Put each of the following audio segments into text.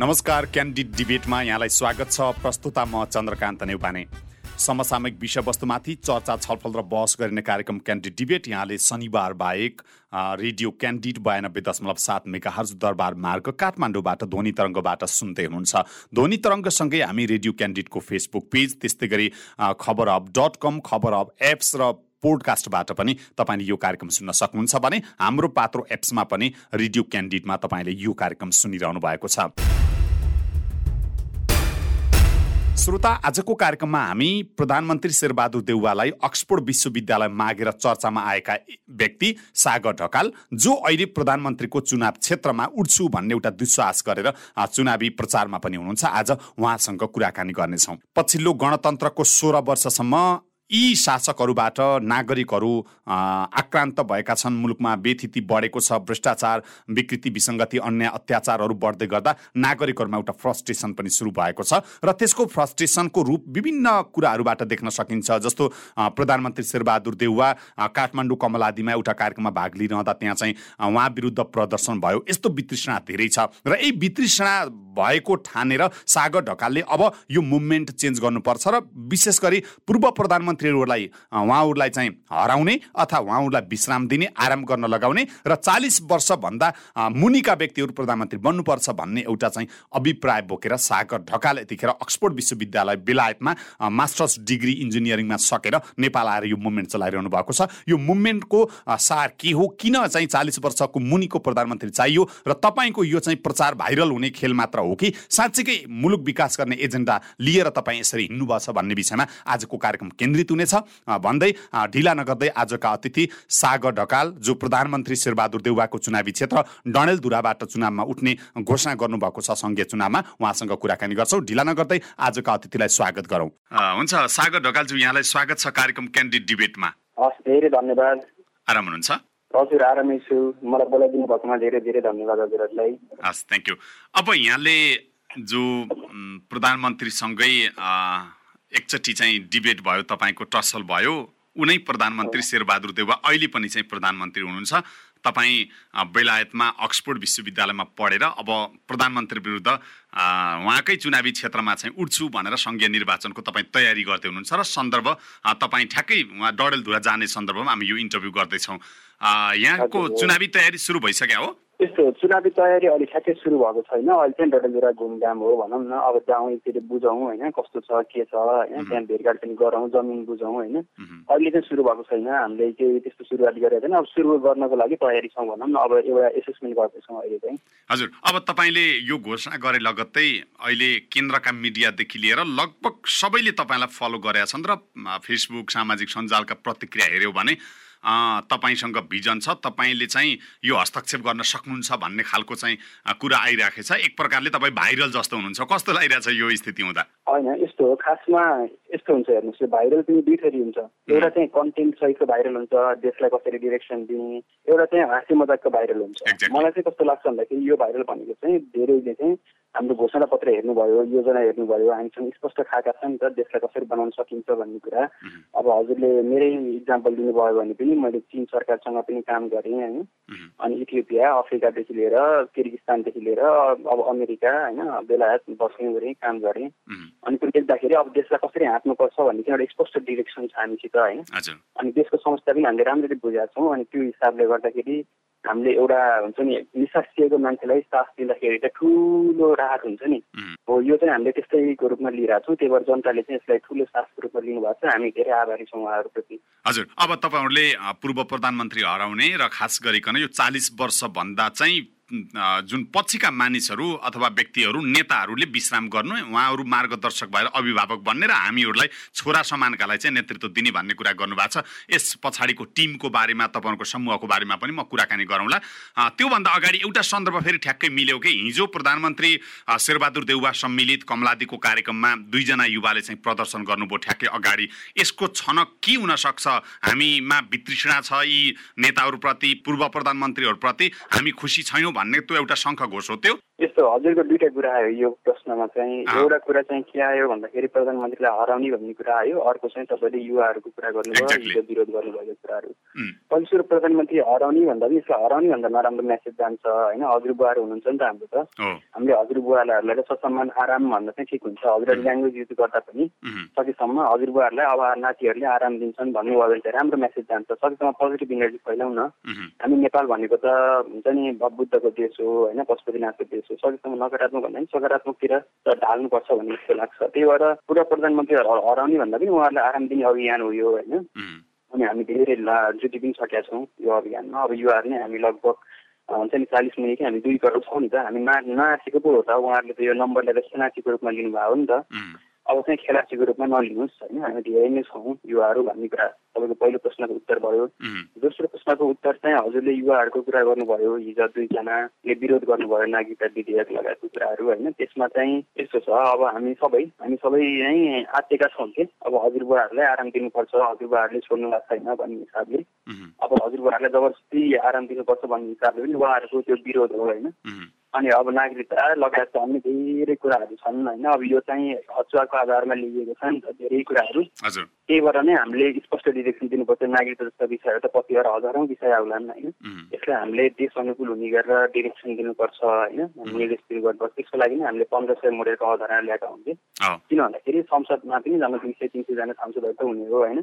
नमस्कार क्यान्डिड डिबेटमा यहाँलाई स्वागत छ। प्रस्तुता म चन्द्रकान्त नेउपाने। समसामयिक विषयवस्तुमाथि चर्चा छलफल र बहस गरिने कार्यक्रम क्यान्डिड डिबेट। यहाँले शनिबार बाहेक रेडियो क्यान्डिड बयानब्बे दशमलव सात मेगा हर्ज दरबार मार्ग काठमाडौँबाट ध्वनि तरङ्गबाट सुन्दै हुनुहुन्छ। ध्वनि तरङ्गसँगै हामी रेडियो क्यान्डिडको फेसबुक पेज त्यस्तै गरी खबर अप डट कम खबर अप एप्स र पोडकास्टबाट पनि तपाईँले यो कार्यक्रम सुन्न सक्नुहुन्छ भने हाम्रो पात्रो एप्समा पनि रेडियो क्यान्डिडमा तपाईँले यो कार्यक्रम सुनिरहनु भएको छ। श्रोता आजको कार्यक्रममा हामी प्रधानमन्त्री शेरबहादुर देउवालाई अक्सफोर्ड विश्वविद्यालय मागेर चर्चामा आएका व्यक्ति सागर ढकाल जो अहिले प्रधानमन्त्रीको चुनाव क्षेत्रमा उठ्छु भन्ने एउटा दुस्साहस गरेर चुनावी प्रचारमा पनि हुनुहुन्छ। आज उहाँसँग कुराकानी गर्नेछौँ। पछिल्लो गणतन्त्रको सोह्र वर्षसम्म यी शासकहरूबाट नागरिकहरू आक्रान्त भएका छन्। मुलुकमा बेथिति बढेको छ भ्रष्टाचार विकृति विसङ्गति अन्य अत्याचारहरू बढ्दै गर्दा नागरिकहरूमा एउटा फ्रस्ट्रेसन पनि सुरु भएको छ। र त्यसको फ्रस्ट्रेसनको रूप विभिन्न कुराहरूबाट देख्न सकिन्छ जस्तो प्रधानमन्त्री शेरबहादुर देउवा काठमाडौँ कमलादीमा एउटा कार्यक्रममा भाग लिइरहँदा त्यहाँ चाहिँ उहाँ विरुद्ध प्रदर्शन भयो। यस्तो वितृष्णा धेरै छ। र यही वितृष्णा भएको ठानेर सागर ढकालले अब यो मुभमेन्ट चेन्ज गर्नुपर्छ। र विशेष गरी पूर्व प्रधानमन्त्री मन्त्रीहरूलाई उहाँहरूलाई चाहिँ हराउने अथवा उहाँहरूलाई विश्राम दिने आराम गर्न लगाउने र चालिस वर्षभन्दा मुनिका व्यक्तिहरू प्रधानमन्त्री बन्नुपर्छ भन्ने एउटा चाहिँ अभिप्राय बोकेर सागर ढकाल यतिखेर अक्सफोर्ड विश्वविद्यालय बेलायतमा मास्टर्स डिग्री इन्जिनियरिङमा सकेर नेपाल आएर यो मुभमेन्ट चलाइरहनु भएको छ। यो मुभमेन्टको सार के हो किन चाहिँ चालिस वर्षको मुनिको प्रधानमन्त्री चाहियो र तपाईँको यो चाहिँ प्रचार भाइरल हुने खेल मात्र हो कि? साँच्चीकै मुलुक विकास गर्ने एजेन्डा लिएर तपाईँ यसरी हिँड्नुभएको छ भन्ने विषयमा आजको कार्यक्रम केन्द्रित हुनेछ। भन्दै ढिला नगर्दै आजका अतिथि सागर ढकाल जो प्रधानमन्त्री शेरबहादुर देउवाको चुनावी क्षेत्र डणेलधुराबाट चुनावमा उठ्ने घोषणा गर्नुभएको छ सङ्घीय चुनावमा। उहाँसँग कुराकानी गर्छौँ। ढिला नगर्दै आजका अतिथिलाई स्वागत गरौँ। हुन्छ सागर ढकालज्यू यहाँलाई स्वागत छ कार्यक्रम क्यान्डिड डिबेटमा। हस् धेरै धन्यवाद। आराम हुनुहुन्छ? हजुर आरामै छु। मलाई बोलाइदिनु भएकोमा धेरै धेरै धन्यवाद हजुरहरूलाई। हस् थ्याङ्क यू अब यहाँले जो प्रधानमन्त्रीसँगै एकचोटि चाहिँ डिबेट भयो तपाईँको टसल भयो उनै प्रधानमन्त्री शेरबहादुर देउवा अहिले पनि चाहिँ प्रधानमन्त्री हुनुहुन्छ। तपाईँ बेलायतमा अक्सफोर्ड विश्वविद्यालयमा पढेर अब प्रधानमन्त्री विरुद्ध उहाँकै चुनावी क्षेत्रमा चाहिँ उठ्छु भनेर सङ्घीय निर्वाचनको तपाईँ तयारी गर्दै हुनुहुन्छ र सन्दर्भ तपाईँ ठ्याक्कै उहाँ डडेलधुरा जाने सन्दर्भमा हामी यो इन्टरभ्यू गर्दैछौँ। यहाँको चुनावी तयारी सुरु भइसक्यो हो? त्यस्तो चुनावी तयारी अहिले ठ्याक्कै सुरु भएको छैन अहिले चाहिँ डडेलधुरा घुमघाम हो भनौँ न अब जाउँ एकचोटि बुझौँ होइन कस्तो छ के छ होइन त्यहाँ भेटघाट पनि गरौँ जमिन बुझौँ होइन अहिले चाहिँ सुरु भएको छैन हामीले केही त्यस्तो सुरुवात गरेको छैन अब सुरु गर्नको लागि तयारी छौँ भनौँ न अब एउटा एसेसमेन्ट गर्दैछौँ अहिले चाहिँ हजुर अब तपाईँले यो घोषणा गरे लगत्तै अहिले केन्द्रका मिडियादेखि लिएर लगभग सबैले तपाईँलाई फलो गरेका छन् र फेसबुक सामाजिक सञ्जालका प्रतिक्रिया हेऱ्यौँ भने तपाईँसँग भिजन छ तपाईँले चाहिँ यो हस्तक्षेप गर्न सक्नुहुन्छ भन्ने खालको चाहिँ कुरा आइरहेको छ एक प्रकारले तपाईँ भाइरल जस्तो हुनुहुन्छ। कस्तो लागिरहेछ यो स्थिति हुँदा? होइन यस्तो हो खासमा यस्तो हुन्छ हेर्नुहोस् यो भाइरल पनि दुई थरी हुन्छ एउटा चाहिँ कन्टेन्ट सहितको भाइरल हुन्छ देशलाई कसरी डिरेक्सन दिने एउटा चाहिँ हाँसी मजाकको भाइरल हुन्छ। मलाई चाहिँ कस्तो लाग्छ भन्दाखेरि यो भाइरल भनेको चाहिँ धेरैले चाहिँ हाम्रो घोषणा पत्र हेर्नुभयो योजना हेर्नुभयो हामीसँग स्पष्ट खाएका छ नि त देशलाई कसरी बनाउन सकिन्छ भन्ने कुरा। अब हजुरले मेरै इक्जाम्पल दिनुभयो भने पनि मैले चिन सरकारसँग पनि काम गरेँ होइन। अनि इथियोपिया अफ्रिकादेखि लिएर किर्गिस्तानदेखि लिएर अब अमेरिका होइन बेलायत बस्ने गरेँ काम गरेँ। अनि देख्दाखेरि अब देशलाई कसरी हाँक्नुपर्छ भन्ने चाहिँ एउटा स्पष्ट डिरेक्सन छ हामीसित होइन अनि देशको समस्या पनि हामीले राम्ररी बुझेका छौँ अनि त्यो हिसाबले गर्दाखेरि हामीले एउटा हुन्छ नि निसासिएको मान्छेलाई सास दिँदाखेरि चाहिँ ठुलो राहत हुन्छ नि। हो यो चाहिँ हामीले त्यस्तैको रूपमा लिइरहेको छौँ त्यही भएर जनताले चाहिँ यसलाई ठुलो सासको रूपमा लिनुभएको छ। हामी धेरै आभारी छौँ उहाँहरूप्रति। हजुर अब तपाईँहरूले पूर्व प्रधानमन्त्री हराउने र खास गरिकन यो चालिस वर्षभन्दा चाहिँ जुन पछिका मानिसहरू अथवा व्यक्तिहरू नेताहरूले विश्राम गर्नु उहाँहरू मार्गदर्शक भएर अभिभावक बन्ने र हामीहरूलाई छोरा समानकालाई चाहिँ नेतृत्व दिने भन्ने कुरा गर्नुभएको छ। यस पछाडिको टिमको बारेमा तपाईँहरूको समूहको बारेमा पनि म कुराकानी गरौँला। त्योभन्दा अगाडि एउटा सन्दर्भ फेरि ठ्याक्कै मिल्यो कि? हिजो प्रधानमन्त्री शेरबहादुर देउवा सम्मिलित कमलादीको कार्यक्रममा दुईजना युवाले चाहिँ प्रदर्शन गर्नुभयो ठ्याक्कै अगाडि। यसको छनक के हुनसक्छ? हामीमा वितृष्णा छ यी नेताहरूप्रति पूर्व प्रधानमन्त्रीहरूप्रति। हामी खुसी छैनौँ भन्ने त्यो एउटा शङ्ख घोष हो त्यो। यस्तो हजुरको दुइटा कुरा आयो यो प्रश्नमा चाहिँ। एउटा कुरा चाहिँ के आयो भन्दाखेरि प्रधानमन्त्रीलाई हराउने भन्ने कुरा आयो। अर्को चाहिँ तपाईँले युवाहरूको कुरा गर्नुभयो विरोध गर्नुभएको कुराहरू। पहिलो प्रधानमन्त्री हराउने भन्दा पनि यसलाई हराउने भन्दा नराम्रो मेसेज जान्छ होइन? हजुरबुवाहरू हुनुहुन्छ नि त हाम्रो त। हामीले हजुरबुवाहरूलाई ससम्मान आराम भन्दा चाहिँ ठिक हुन्छ। हजुरहरूले ल्याङ्ग्वेज युज गर्दा पनि सकेसम्म हजुरबुवाहरूलाई अब नातिहरूले आराम दिन्छन् भन्नुभयो भने चाहिँ राम्रो मेसेज जान्छ। सकेसम्म पोजिटिभ इनर्जी फैलाउन। हामी नेपाल भनेको त हुन्छ नि बुद्धको देश हो होइन? पशुपतिनाथको देश सकेसम्म नकारात्मक भन्दा पनि सकारात्मकतिर ढाल्नुपर्छ भन्ने जस्तो लाग्छ। त्यही भएर पुरा प्रधानमन्त्रीहरू हराउने भन्दा पनि उहाँहरूलाई आराम दिने अभियान हो यो होइन? अनि हामी धेरै जुटी पनि सकेका छौँ यो अभियानमा। अब युवाहरू नै हामी लगभग हुन्छ नि चालिस मिनट कि हामी दुई करोड छौँ नि त। हामी ना नाचेको पो हो त। उहाँहरूले त यो नम्बर लिएर सेनाचीको रूपमा लिनुभयो हो नि त। अब चाहिँ खेलाचीको रूपमा नलिनुहोस् होइन हामी धेरै नै छौँ युवाहरू भन्ने कुरा तपाईँको पहिलो प्रश्नको उत्तर भयो। दोस्रो प्रश्नको उत्तर चाहिँ हजुरले युवाहरूको कुरा गर्नुभयो हिजो दुईजनाले विरोध गर्नुभयो नागरिकता विधेयक लगायतको कुराहरू होइन त्यसमा चाहिँ यस्तो छ अब हामी सबै हामी सबै नै आत्तेका छौँ कि? अब हजुरबुवाहरूलाई आराम दिनुपर्छ हजुरबुवाहरूले छोड्नु भएको छैन भन्ने हिसाबले। अब हजुरबुवाहरूलाई जबरजस्ती आराम दिनुपर्छ भन्ने हिसाबले पनि उहाँहरूको त्यो विरोध हो होइन। अनि अब नागरिकता लगायत अन्य धेरै कुराहरू छन् होइन। अब यो चाहिँ हचुवाको आधारमा लिइएको छ नि त धेरै कुराहरू। त्यही भएर नै हामीले स्पष्ट डिरेक्सन दिनुपर्छ। नागरिकता जस्ता विषयहरू त कतिवटा हजारौँ विषय आउलान् होइन। यसलाई हामीले देश अनुकूल हुने गरेर डिरेक्सन दिनुपर्छ होइन। निर्देशित गर्नुपर्छ। त्यसको लागि नै हामीले पन्ध्र सय मोडेलको अवधारणा ल्याएका हुन्थ्यो किन भन्दाखेरि संसदमा पनि जान दुई सय तिन सयजना सांसदहरू त हुने हो होइन।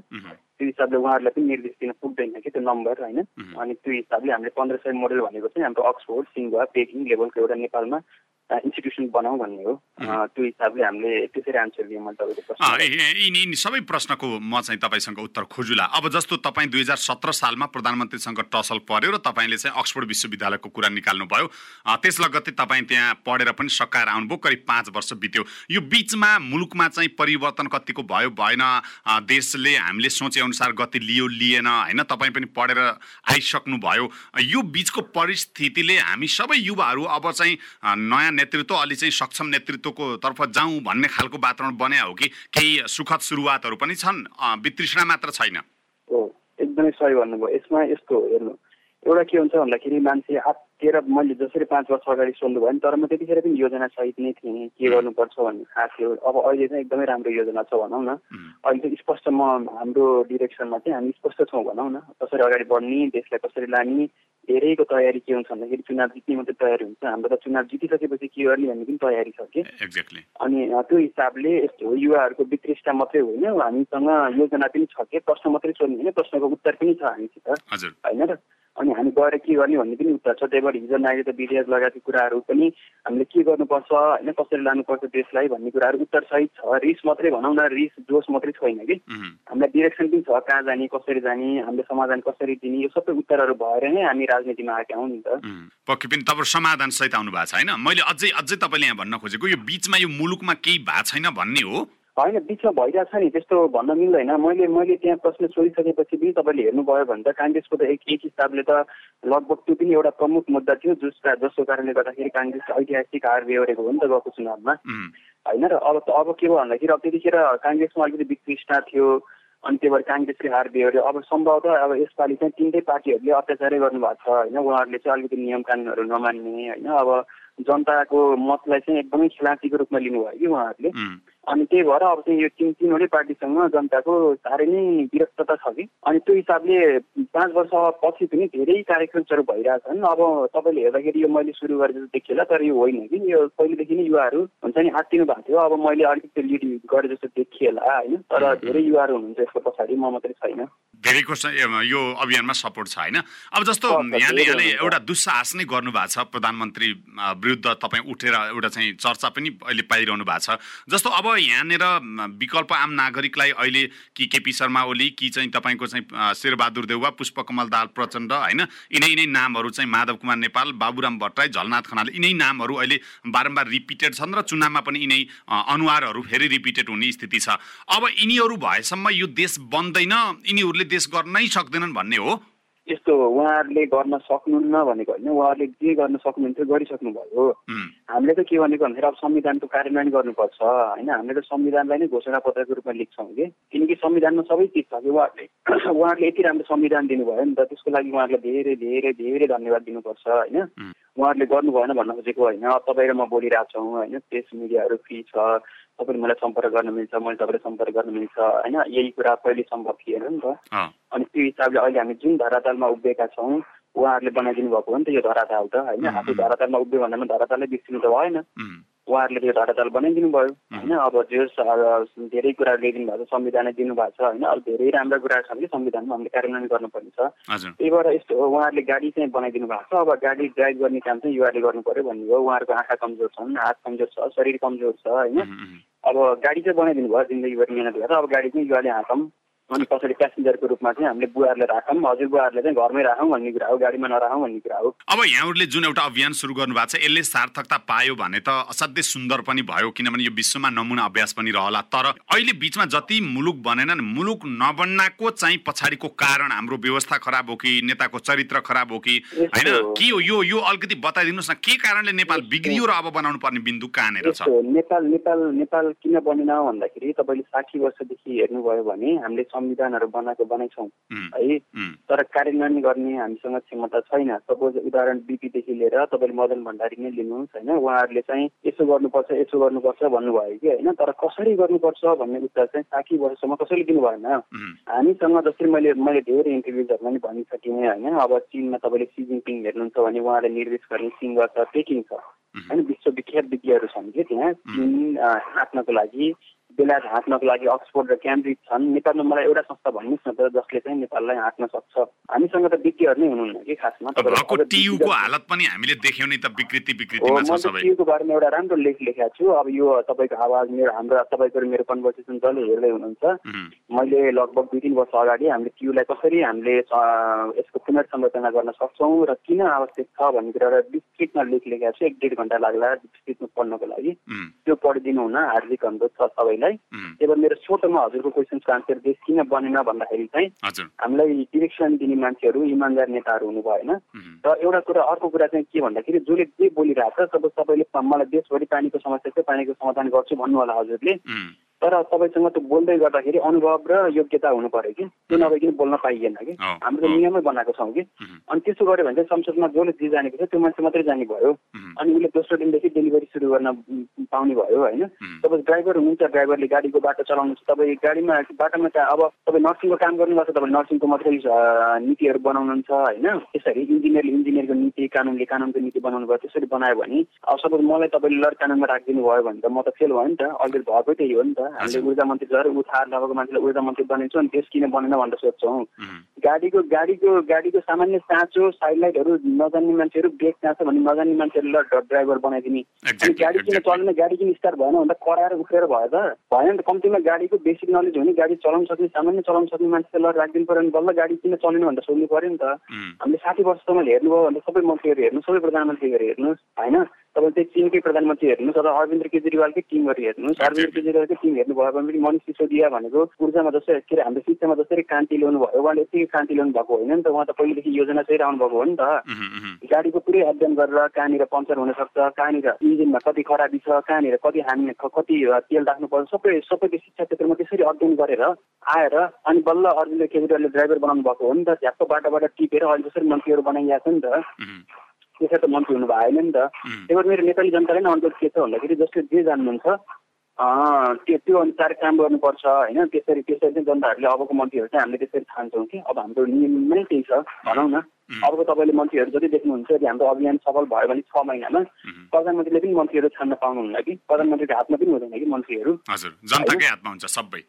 त्यो हिसाबले उहाँहरूलाई पनि निर्देश दिन पुग्दैन कि त्यो नम्बर होइन। अनि त्यो हिसाबले हामीले पन्ध्र सय मोडल भनेको चाहिँ हाम्रो अक्सफोर्ड सिङ्गुवा पेकिङ लेभलको एउटा नेपालमा इन्स्टिट्युसन बनाऊ भन्ने हो। त्यो हिसाबले हामीले त्यसरी आन्सर दिएँ मैले तपाईँको यिनी यिनी सबै प्रश्नको म चाहिँ तपाईँसँग उत्तर खोजुला अब जस्तो तपाईँ दुई हजार सत्र सालमा प्रधानमन्त्रीसँग टसल पर्यो र तपाईँले चाहिँ अक्सफोर्ड विश्वविद्यालयको कुरा निकाल्नुभयो त्यस लगत्तै तपाईँ त्यहाँ पढेर पनि सकाएर आउनुभयो करिब पाँच वर्ष बित्यो। यो बिचमा मुलुकमा चाहिँ परिवर्तन कतिको भयो भएन देशले हामीले सोचे अनुसार गति लियो लिएन होइन तपाईँ पनि पढेर आइसक्नु भयो यो बिचको परिस्थितिले हामी सबै युवाहरू अब चाहिँ नयाँ नेतृत्व अलि चाहिँ सक्षम नेतृत्वको तर्फ जाउँ भन्ने खालको वातावरण बन्या हो कि केही सुखद सुरुवातहरू पनि छन्? वितृष्णा मात्र छैन। हो एकदमै सही भन्नुभयो। यसमा यस्तो हेर्नु। एउटा के हुन्छ भन्दाखेरि मान्छे आत्तिएर मैले जसरी पाँच वर्ष अगाडि सोध्नु भयो नि तर म त्यतिखेर पनि योजना सहित नै थिएँ। के गर्नुपर्छ भन्ने थाहा थियो। अब अहिले चाहिँ एकदमै राम्रो योजना छ भनौँ न। अहिले चाहिँ स्पष्ट म हाम्रो डिरेक्सनमा चाहिँ हामी स्पष्ट छौँ भनौँ न। कसरी अगाडि बढ्ने देशलाई कसरी लाने धेरैको तयारी के हुन्छ भन्दाखेरि चुनाव जित्ने मात्रै तयारी हुन्छ। हाम्रो त चुनाव जितिसकेपछि के गर्ने भन्ने पनि तयारी छ कि? अनि त्यो हिसाबले यस्तो युवाहरूको वितृष्टा मात्रै होइन। हामीसँग योजना पनि छ कि? प्रश्न मात्रै सोध्ने होइन। प्रश्नको उत्तर पनि छ हामीसित। होइन र अनि हामी गएर के गर्ने भन्ने पनि उत्तर छ। त्यही भएर हिजो नागरिकता विधेयक लगायतको कुराहरू पनि हामीले के गर्नुपर्छ होइन? कसरी लानुपर्छ देशलाई भन्ने कुराहरू उत्तर सहित छ। रिस मात्रै भनौँ न रिस जोस मात्रै छैन कि? हामीलाई डिरेक्सन पनि छ। कहाँ जाने कसरी जाने हामीले समाधान कसरी दिने यो सबै उत्तरहरू भएर नै हामी राजनीतिमा आएका हौँ नि त पक्कै पनि तपाईँ समाधान सहित आउनु भएको छ होइन? मैले अझै अझै तपाईँले यहाँ भन्न खोजेको यो बिचमा यो मुलुकमा केही भएको छैन भन्ने हो? होइन बिचमा भइरहेछ नि त्यस्तो भन्न मिल्दैन। मैले मैले त्यहाँ प्रश्न सोधिसकेपछि पनि तपाईँले हेर्नुभयो भने त काङ्ग्रेसको त एक एक हिसाबले त लगभग त्यो पनि एउटा प्रमुख मुद्दा थियो जसका जसको कारणले गर्दाखेरि काङ्ग्रेस ऐतिहासिक हार बेहोरेको हो नि त गएको चुनावमा। होइन र अब अब के भयो भन्दाखेरि अब त्यतिखेर काङ्ग्रेसमा अलिकति विकृष्टता थियो अनि त्यही भएर काङ्ग्रेसले हार बेहोऱ्यो अब सम्भवतः अब यसपालि चाहिँ तिनटै पार्टीहरूले अत्याचारै गर्नुभएको छ होइन? उहाँहरूले चाहिँ अलिकति नियम कानुनहरू नमान्ने होइन? अब जनताको मतलाई चाहिँ एकदमै खिलाँचीको रूपमा लिनुभयो कि उहाँहरूले? अनि त्यही भएर अब चाहिँ यो तिन तिनवटै पार्टीसँग जनताको साह्रै नै विरक्तता छ कि। अनि त्यो हिसाबले पाँच वर्ष पछि पनि धेरै कार्यक्रमहरू भइरहेछन्। अब तपाईँले हेर्दाखेरि यो मैले सुरु गरेर जस्तो देखिएला तर यो होइन कि। यो पहिलेदेखि नै युवाहरू हुन्छ नि आत्तिनु भएको थियो। अब मैले अलिकति लिड गरे जस्तो देखिएला होइन। तर धेरै युवाहरू हुनुहुन्छ यसको पछाडि म मात्रै छैन। धेरैको यो अभियानमा सपोर्ट छ होइन। अब जस्तो यहाँले यहाँले एउटा दुस्साहस नै गर्नु भएको छ। प्रधानमन्त्री विरुद्ध तपाईँ उठेर एउटा चाहिँ चर्चा पनि अहिले पाइरहनु भएको छ। जस्तो अब यहाँनिर विकल्प आम नागरिकलाई अहिले कि केपी शर्मा ओली कि चाहिँ तपाईँको चाहिँ शेरबहादुर देउवा पुष्पकमल दाल प्रचण्ड होइन? यिनै यिनै नामहरू चाहिँ माधव कुमार नेपाल बाबुराम भट्टराई झलनाथ खनाल यिनै नामहरू अहिले बारम्बार रिपिटेड छन् र चुनावमा पनि यिनै अनुहारहरू फेरि रिपिटेड हुने स्थिति छ। अब यिनीहरू भएसम्म यो देश बन्दैन यिनीहरूले देश गर्नै सक्दैनन् भन्ने हो। यस्तो उहाँहरूले गर्न सक्नुहुन्न भनेको होइन उहाँहरूले जे गर्न सक्नुहुन्थ्यो गरिसक्नुभयो। हामीले त के भनेको भन्दाखेरि अब संविधानको कार्यान्वयन गर्नुपर्छ होइन? हामीले त संविधानलाई नै घोषणा पत्रको रूपमा लेख्छौँ कि? किनकि संविधानमा सबै चिज छ कि उहाँहरूले? उहाँहरूले यति राम्रो संविधान दिनुभयो नि त त्यसको लागि उहाँहरूलाई धेरै धेरै धेरै धन्यवाद दिनुपर्छ होइन? उहाँहरूले गर्नु भएन भन्न खोजेको होइन तपाईँ र म बोलिरहेको छौँ होइन? प्रेस मिडियाहरू फ्री छ तपाईँले मलाई सम्पर्क गर्न मिल्छ मैले तपाईँलाई सम्पर्क गर्न मिल्छ होइन? यही कुरा पहिले सम्भव थिएन नि त। अनि त्यो हिसाबले अहिले हामी जुन धरातलमा उभिएका छौँ उहाँहरूले बनाइदिनु भएको हो नि त यो धराताल त होइन? आफू धरातालमा उभियो भन्दामा धरातालै बिर्सिनु त भएन। उहाँहरूले त्यो धरातल बनाइदिनु भयो। होइन अब जो धेरै कुराहरू ल्याइदिनु भएको छ संविधानै दिनुभएको छ होइन अब धेरै राम्रा कुराहरू छन् कि संविधानमा हामीले कार्यान्वयन गर्नुपर्ने छ। त्यही भएर यस्तो हो उहाँहरूले गाडी चाहिँ बनाइदिनु भएको छ अब गाडी ड्राइभ गर्ने काम चाहिँ युवाले गर्नु पर्यो भन्ने हो। उहाँहरूको आँखा कमजोर छन् हात कमजोर छ शरीर कमजोर छ होइन। अब गाडी चाहिँ बनाइदिनु भयो जिन्दगीभरि मिहिनेत गरेर अब गाडी चाहिँ युवाले हाँकौँ अनि कसरी प्यासेन्जरको रूपमा चाहिँ हामीले बुवाहरूलाई राखौँ हजुर बुवाहरूले चाहिँ घरमै राखौँ भन्ने कुरा हो गाडीमा नराखौँ भन्ने कुरा हो। अब यहाँहरूले जुन एउटा अभियान सुरु गर्नु भएको छ यसले सार्थकता पायो भने त असाध्यै सुन्दर पनि भयो किनभने यो विश्वमा नमुना अभ्यास पनि रहला। तर अहिले बिचमा जति मुलुक बनेनन् मुलुक नबन्नाको चाहिँ पछाडिको कारण हाम्रो व्यवस्था खराब हो कि नेताको चरित्र खराब हो कि होइन? के हो यो यो अलिकति बताइदिनुहोस् न के कारणले नेपाल बिग्रियो र अब बनाउनु पर्ने बिन्दु कहाँनिर छ? नेपाल नेपाल नेपाल किन बनेन भन्दाखेरि तपाईँले साठी वर्षदेखि हेर्नुभयो भने हामीले संविधानहरू बनाएको बनाइछौँ। है? तर कार्यान्वयन गर्ने हामीसँग क्षमता छैन। सपोज उदाहरण बिपीदेखि लिएर तपाईँले मदन भण्डारी नै लिनुहोस् होइन? उहाँहरूले चाहिँ यसो गर्नुपर्छ यसो गर्नुपर्छ भन्नुभयो कि होइन? तर कसरी गर्नुपर्छ भन्ने उत्तर चाहिँ साठी वर्षसम्म कसैले दिनु भएन हामीसँग जसरी मैले मैले धेरै इन्टरभ्युजहरूमा पनि भनिसकेँ होइन? अब चिनमा तपाईँले सी जिङपिङ हेर्नुहुन्छ भने उहाँले निर्देश गर्ने सिङ्गर छ पेकिङ छ। होइन? विश्वविख्यात विज्ञहरू छन् कि त्यहाँ। चिन हाँक्नको लागि बेला हाँक्नको लागि अक्सफोर्ड र क्याम्ब्रिज छन्। नेपालमा मलाई एउटा संस्था भन्नुहोस् न त जसले चाहिँ नेपाललाई हाँक्न सक्छ। हामीसँग त विज्ञहरू नै हुनुहुन्न कि खासमा? हालत पनि हामीले देख्यौँ नि त विकृति विकृतिमा छ सबै। टियुको बारेमा एउटा राम्रो लेख लेखेको छु। अब यो तपाईँको आवाज मेरो हाम्रो तपाईँको मेरो कन्भर्सेसन जसले हेर्दै हुनुहुन्छ। मैले लगभग दुई तिन वर्ष अगाडि हामीले टियुलाई कसरी हामीले यसको पुनर्संरचना गर्न सक्छौँ र किन आवश्यक छ भन्ने कुरा एउटा विस्तृतमा लेख लेखेको छु। एक डेढ घन्टा लाग्ला विस्तृतमा पढ्नको लागि। त्यो पढिदिनु हुन हार्दिक अनुरोध छ सबैलाई त्यही भएर मेरो छोटोमा हजुरको क्वेसनको आन्सर देश किन बनेन भन्दाखेरि चाहिँ हामीलाई डिरेक्सन दिने मान्छेहरू इमान्दार नेताहरू हुनु भएन र एउटा कुरा अर्को कुरा चाहिँ के भन्दाखेरि जसले जे बोलिरहेको छ सपोज तपाईँले मलाई देशभरि पानीको समस्या चाहिँ पानीको समाधान गर्छु भन्नु होला हजुरले तर तपाईँसँग त्यो बोल्दै गर्दाखेरि अनुभव र योग्यता हुनु पर्यो कि। त्यो नभइकन बोल्न पाइएन कि? हामीले त नियमै बनाएको छौँ कि। अनि त्यसो गर्यो भने चाहिँ संसदमा जसले जे जानेको छ त्यो मान्छे मात्रै जाने भयो। अनि उसले दोस्रो दिनदेखि डेलिभरी सुरु गर्न पाउने भयो होइन? तपाईँ ड्राइभर हुनुहुन्छ ड्राइभरले गाडीको बाटो चलाउनुहुन्छ तपाईँ गाडीमा बाटोमा त अब तपाईँ नर्सिङको काम गर्नुभएको छ तपाईँ नर्सिङको मात्रै नीतिहरू बनाउनुहुन्छ होइन? त्यसरी इन्जिनियरले इन्जिनियरको नीति कानुनले कानुनको नीति बनाउनु भयो त्यसरी बनायो भने अब सपोज मलाई तपाईँले लड कानुनमा राखिदिनु भयो भने त म त फेल भयो नि त अहिले भएको त्यही हो नि त। हामीले ऊर्जा मन्त्री ऊ थाहा नभएको मान्छेलाई ऊर्जा मन्त्री बनाइन्छौँ अनि देश किन बनेन भनेर सोध्छौँ। गाडीको गाडीको गाडीको सामान्य साँचो साइड लाइटहरू नजान्ने मान्छेहरू ब्रेक चाँचो भन्ने नजान्ने मान्छेहरूलाई ड्राइभर बनाइदिने। अनि गाडी किन चल्दैन? गाडी किन स्टार्ट भएन भन्दा कराएर उफ्रेर भयो त। भएन नि त कम्तीमा गाडीको बेसिक नलेज हुने गाडी चलाउन सक्ने सामान्य चलाउन सक्ने मान्छेलाई राखिदिनु पऱ्यो भने बल्ल गाडी किन चलेन भनेर सोध्नु पऱ्यो नि त। हामीले साठी वर्षसम्म हेर्नुभयो भने सबै मन्त्रीहरू हेर्नु सबै प्रधानमन्त्रीहरू हेर्नुहोस् होइन? तपाईँ चाहिँ चिनकै प्रधानमन्त्री हेर्नुहोस् अथवा अरविन्द केजरीवालकै टिमहरू हेर्नुहोस्। अरविन्द केजरीवालकै टिम हेर्नुभयो भने पनि मनिष सिसोदिया भनेको ऊर्जामा जस्तै के अरे हाम्रो शिक्षामा जसरी कान्ति ल्याउनु भयो उहाँले यतिकै कान्ति ल्याउनु भएको होइन नि त। उहाँ त पहिलेदेखि योजना चाहिँ आउनु भएको हो नि त। गाडीको पुरै अध्ययन गरेर कहाँनिर पङ्चर हुनसक्छ कहाँनिर इन्जिनमा कति खराबी छ कहाँनिर कति हानि कति तेल राख्नुपर्छ सबै सबै त्यो शिक्षा क्षेत्रमा त्यसरी अध्ययन गरेर आएर अनि बल्ल अरविन्द केजरीवालले ड्राइभर बनाउनु भएको हो नि त। झ्याप्पो बाटोबाट टिपेर अहिले जसरी मन्त्रीहरू बनाइरहेको छ नि त। त्यसरी त मन्त्री हुनु भएन नि त। त्यही भएर मेरो नेपाली जनताले नै अनुरोध के छ भन्दाखेरि जसले जे जान्नुहुन्छ त्यो त्यो अनुसार काम गर्नुपर्छ होइन? त्यसरी त्यसरी चाहिँ जनताहरूले अबको मन्त्रीहरू चाहिँ हामीले त्यसरी ठान्छौँ कि। अब हाम्रो नियम नै त्यही छ। भनौँ न। अबको तपाईँले मन्त्रीहरू जति देख्नुहुन्छ यदि हाम्रो अभियान सफल भयो भने छ महिनामा प्रधानमन्त्रीले पनि मन्त्रीहरू छान्न पाउनुहुन्न कि? प्रधानमन्त्रीको हातमा पनि हुँदैन कि मन्त्रीहरू? जनताकै हातमा हुन्छ सबै।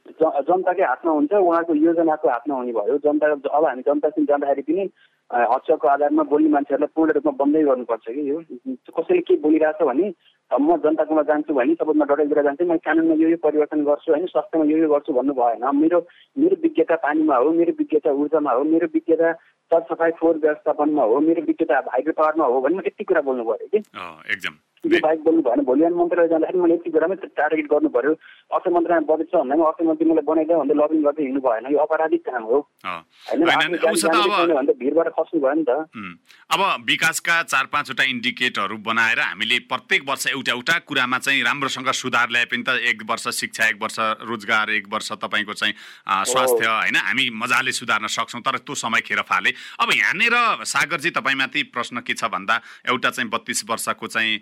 जनताकै हातमा हुन्छ उहाँको योजनाको हातमा हुने भयो। जनता अब हामी जनतासित जाँदाखेरि पनि हक्षको आधारमा बोल्ने मान्छेहरूलाई पूर्ण रूपमा बन्दै गर्नुपर्छ कि यो। कसैले के बोलिरहेछ भने म जनताकोमा जान्छु भने सपोज म जान्छु मैले कानुनमा यो यो परिवर्तन गर्छु होइन स्वास्थ्यमा यो यो गर्छु भन्नु भएन मेरो मेरो विज्ञता पानीमा हो मेरो विज्ञता ऊर्जामा हो मेरो विज्ञता सरसफाइ फोहोर व्यवस्थापनमा हो मेरो विज्ञता हाइड्रो पावरमा हो भने म यति कुरा बोल्नु पऱ्यो कि। एकदम। त्यो बाइक बोल्नु भएन। भोलि बिहान मन्त्रालय जाँदाखेरि मैले यति कुरामै टार्गेट गर्नु पऱ्यो। अर्थ मन्त्रालयमा बजेट छ भन्दा अर्थ मन्त्री मलाई बनाइदियो भन्दै लबिङ गर्दै हिँड्नु भएन। यो अपराधिक काम हो। होइन भिडबाट खस्नु भयो नि त। अब विकासका चार पाँचवटा इन्डिकेटहरू बनाएर हामीले प्रत्येक वर्ष एउटा एउटा कुरामा चाहिँ राम्रोसँग सुधार ल्याए पनि त एक वर्ष शिक्षा एक वर्ष रोजगार एक वर्ष तपाईँको चाहिँ स्वास्थ्य होइन हामी मजाले सुधार्न सक्छौँ तर त्यो समय खेर फाले। अब यहाँनिर सागरजी तपाईँमाथि प्रश्न के छ भन्दा एउटा चाहिँ बत्तिस वर्षको चाहिँ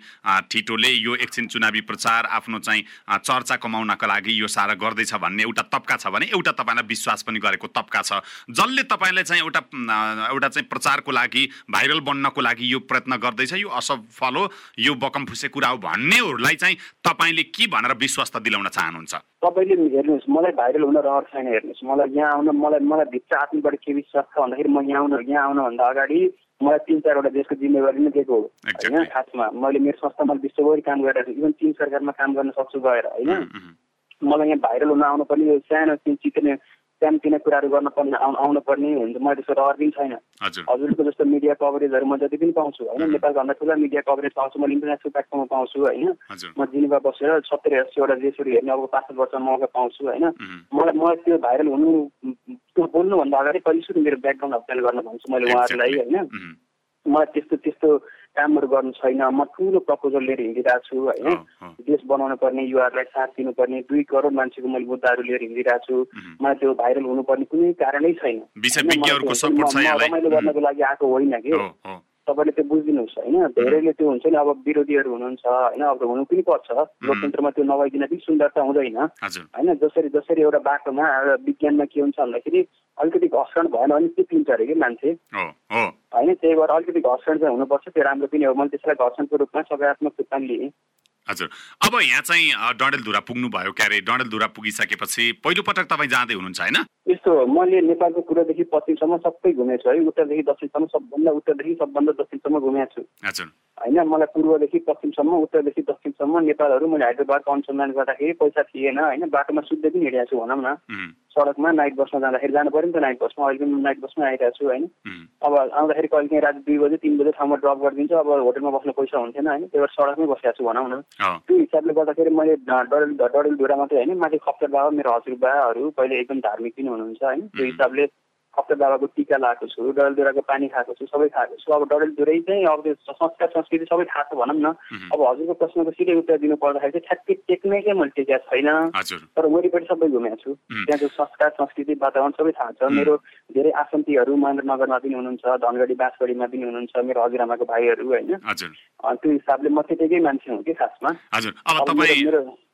ठिटोले यो एकछिन चुनावी प्रचार आफ्नो चाहिँ चर्चा कमाउनको लागि यो सारा गर्दैछ भन्ने एउटा तब्का छ भने एउटा तपाईँलाई विश्वास पनि गरेको तब्का छ। जसले तपाईँलाई चाहिँ एउटा एउटा चाहिँ प्रचारको लागि भाइरल बन्नको लागि यो प्रयत्न गर्दैछ यो असफल हो यो बकमफुसे कुरा हो भन्नेहरूलाई चाहिँ तपाईँले के भनेर विश्वास त दिलाउन चाहनुहुन्छ? तपाईँले हेर्नुहोस् मलाई भाइरल हुन रहर छैन हेर्नुहोस्। मलाई यहाँ आउन मलाई मलाई भित्र आत्मबाट के विश्वास छ भन्दाखेरि म यहाँ आउन यहाँ आउनुभन्दा अगाडि मलाई तिन चारवटा देशको जिम्मेवारी नै दिएको हो। होइन खासमा मैले मेरो संस्थामा विश्वभरि काम गरिरहेको छु। इभन चिन सरकारमा काम गर्न सक्छु गएर होइन। मलाई यहाँ भाइरल हुन आउनु पनि सानो चित्र सानोतिनो कुराहरू गर्न पर्ने आउनु पर्ने हुन्छ। मैले त्यस्तो रहर पनि छैन। हजुरको जस्तो मिडिया कभरेजहरू म जति पनि पाउँछु होइन? नेपालभन्दा ठुला मिडिया कभरेज पाउँछु। मैले इन्टरनेसनल प्लेटफर्ममा पाउँछु होइन? म जिनिभा बसेर सत्तरी अस्सीवटा देशहरू हेर्ने अब पाँच वर्ष मौका पाउँछु होइन? मलाई मलाई त्यो भाइरल हुनु त्यो बोल्नुभन्दा अगाडि कहिले सुरु मेरो ब्याकग्राउन्ड अप्लाइ गर्न भन्छु मैले उहाँहरूलाई होइन? मलाई त्यस्तो त्यस्तो कामहरू गर्नु छैन। म ठुलो प्रपोजल लिएर हिँडिरहेको छु होइन? देश बनाउनु पर्ने युवाहरूलाई साथ दिनुपर्ने दुई करोड मान्छेको मैले मुद्दाहरू लिएर हिँडिरहेको छु। मलाई त्यो भाइरल हुनुपर्ने कुनै कारणै छैन। रमाइलो गर्नको लागि आएको होइन कि? तपाईँले त्यो बुझिदिनुहोस् होइन? धेरैले त्यो हुन्छ नि अब विरोधीहरू हुनुहुन्छ होइन? अब हुनु पनि पर्छ। लोकतन्त्रमा त्यो नभइदिन पनि सुन्दरता हुँदैन। होइन? जसरी जसरी एउटा बाटोमा विज्ञानमा के हुन्छ भन्दाखेरि अलिकति घर्षण भएन भने के पिन्छ अरे कि मान्छे? होइन? त्यही भएर अलिकति घर्षण चाहिँ हुनुपर्छ। त्यो राम्रो पनि हो। मैले त्यसलाई घर्षणको रूपमा सकारात्मक रूपमा लिएँ। हजुर। अब यहाँ चाहिँ डडेलधुरा पुग्नुभयो क्यारे। डडेलधुरा पुगिसकेपछि पहिलोपटक तपाईँ जाँदै हुनुहुन्छ होइन? यस्तो मैले नेपालको पूर्वदेखि पश्चिमसम्म सबै घुमेको छु है। उत्तरदेखि दक्षिणसम्म सबभन्दा उत्तरदेखि सबभन्दा दक्षिणसम्म घुमेको छु। होइन मलाई पूर्वदेखि पश्चिमसम्म उत्तरदेखि दक्षिणसम्म नेपालहरू मैले हाइद्राबादको अनुसन्धान गर्दाखेरि पैसा थिएन होइन। बाटोमा शुद्ध पनि हिँडेको छु भनौँ न। सडकमा नाइट बसमा जाँदाखेरि जानु पऱ्यो नि त नाइट बसमा। अहिले पनि नाइट बसमा आइरहेको छु होइन। अब आउँदाखेरि कहिले काहीँ राति दुई बजे तिन बजे ठाउँमा ड्रप गरिदिन्छु। अब होटलमा बस्नु पैसा हुन्थेन होइन। त्यही भएर सडकमै बसिरहेको छु भनौँ न। त्यो हिसाबले गर्दाखेरि मैले डडेल डडेलधुरा मात्रै होइन। माथि खप्तर बाबा मेरो हजुरबाहरू पहिले एकदम धार्मिक पनि हुनुहुन्छ होइन? त्यो हिसाबले बाबाको टिका लगाएको छु डडेलधुराको पानी खाएको छु सबै खाएको छु। अब डडेलधुरै चाहिँ अब त्यो संस्कार संस्कृति सबै थाहा छ भनौँ न। अब हजुरको प्रश्नको सिधै उत्तर दिनु पर्दाखेरि चाहिँ ठ्याक्कै टेक्नैकै मैले टेकेको छैन। तर वरिपरि सबै घुमेको छु। त्यहाँको संस्कार संस्कृति वातावरण सबै थाहा छ। मेरो धेरै आसन्तीहरू महेन्द्रनगरमा पनि हुनुहुन्छ धनगढी बाँसगढीमा पनि हुनुहुन्छ मेरो हजुरआमाको भाइहरू होइन? त्यो हिसाबले म त्यतिकै मान्छे हुँ कि खासमा।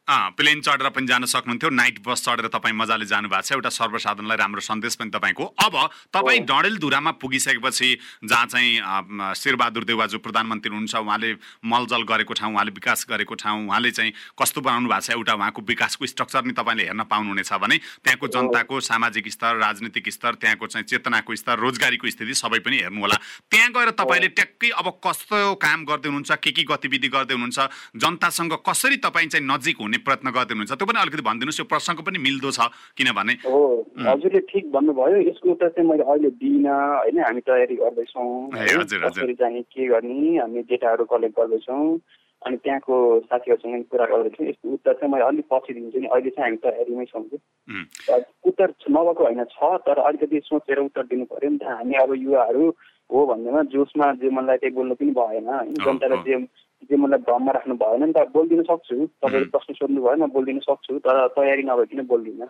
प्लेन चढेर पनि जान सक्नुहुन्थ्यो नाइट बस चढेर तपाईँ मजाले जानु भएको छ। एउटा सर्वसाधारणलाई राम्रो सन्देश पनि तपाईँको। अब तपाईँ डडेलधुरामा पुगिसकेपछि जहाँ चाहिँ शेरबहादुर देउवा जो प्रधानमन्त्री हुनुहुन्छ उहाँले मलजल गरेको ठाउँ उहाँले विकास गरेको ठाउँ उहाँले चाहिँ कस्तो बनाउनु भएको छ एउटा उहाँको विकासको स्ट्रक्चर नि तपाईँले हेर्न पाउनुहुनेछ भने त्यहाँको जनताको सामाजिक स्तर राजनीतिक स्तर त्यहाँको चाहिँ चेतनाको स्तर रोजगारीको स्थिति सबै पनि हेर्नु होला। त्यहाँ गएर तपाईँले ट्याक्कै अब कस्तो काम गर्दै हुनुहुन्छ के के गतिविधि गर्दै हुनुहुन्छ जनतासँग कसरी तपाईँ चाहिँ नजिक हुने भन्ने प्रयत्न गर्दै हुनुहुन्छ त्यो पनि अलिकति भनिदिनुहोस् यो प्रसङ्ग पनि मिल्दो छ किनभने हो हजुरले ठिक भन्नुभयो। यसको उत्तर चाहिँ मैले अहिले दिइनँ होइन हामी तयारी गर्दैछौँ कसरी जाने के गर्ने हामी डेटाहरू कलेक्ट गर्दैछौँ अनि त्यहाँको साथीहरूसँग कुरा गर्दैछौँ। यसको उत्तर चाहिँ मैले अलिक पछि दिन्छु नि। अहिले चाहिँ हामी तयारीमै छौँ कि। उत्तर नभएको होइन छ तर अलिकति सोचेर उत्तर दिनु पऱ्यो नि त। हामी अब युवाहरू हो भन्दैमा जोसमा जे मनलाई त्यही बोल्नु पनि भएन होइन। जनतालाई जे जे मलाई भ्रममा राख्नु भएन नि त बोलिदिन सक्छु। तपाईँले प्रश्न सोध्नु भयो म बोलिदिन सक्छु तर तयारी नभइकन बोल्दिनँ।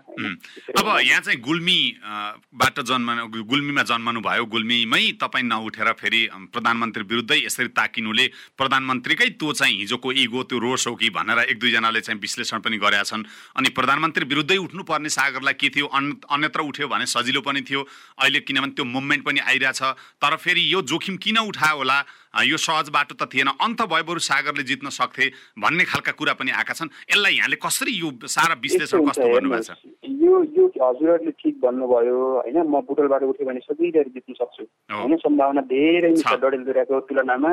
अब यहाँ चाहिँ गुल्मीबाट जन्म गुल्मीमा जन्मनु भयो। गुल्मीमै तपाईँ नउठेर फेरि प्रधानमन्त्री विरुद्धै यसरी ताकिनुले प्रधानमन्त्रीकै त्यो चाहिँ हिजोको इगो त्यो रोस हो कि भनेर एक दुईजनाले चाहिँ विश्लेषण पनि गरेका छन्। अनि प्रधानमन्त्री विरुद्धै उठ्नुपर्ने सागरलाई के थियो? अन्यत्र उठ्यो भने सजिलो पनि थियो। अहिले किनभने त्यो मुभमेन्ट पनि आइरहेछ। तर फेरि यो जोखिम किन उठायो होला? यो सहज बाटो त थिएन। अन्त भयो बरु सागरले जित्न सक्थे भन्ने खालका कुरा पनि आएका छन्। यसलाई यहाँले कसरी यो सारा विश्लेषण कस्तो गर्नुभएको छ यो यो हजुरहरूले ठिक भन्नुभयो होइन? म बुटलबाट उठ्यो भने सजिलै जित्न सक्छु। होइन? सम्भावना धेरै छ। डडेलधुराको तुलनामा।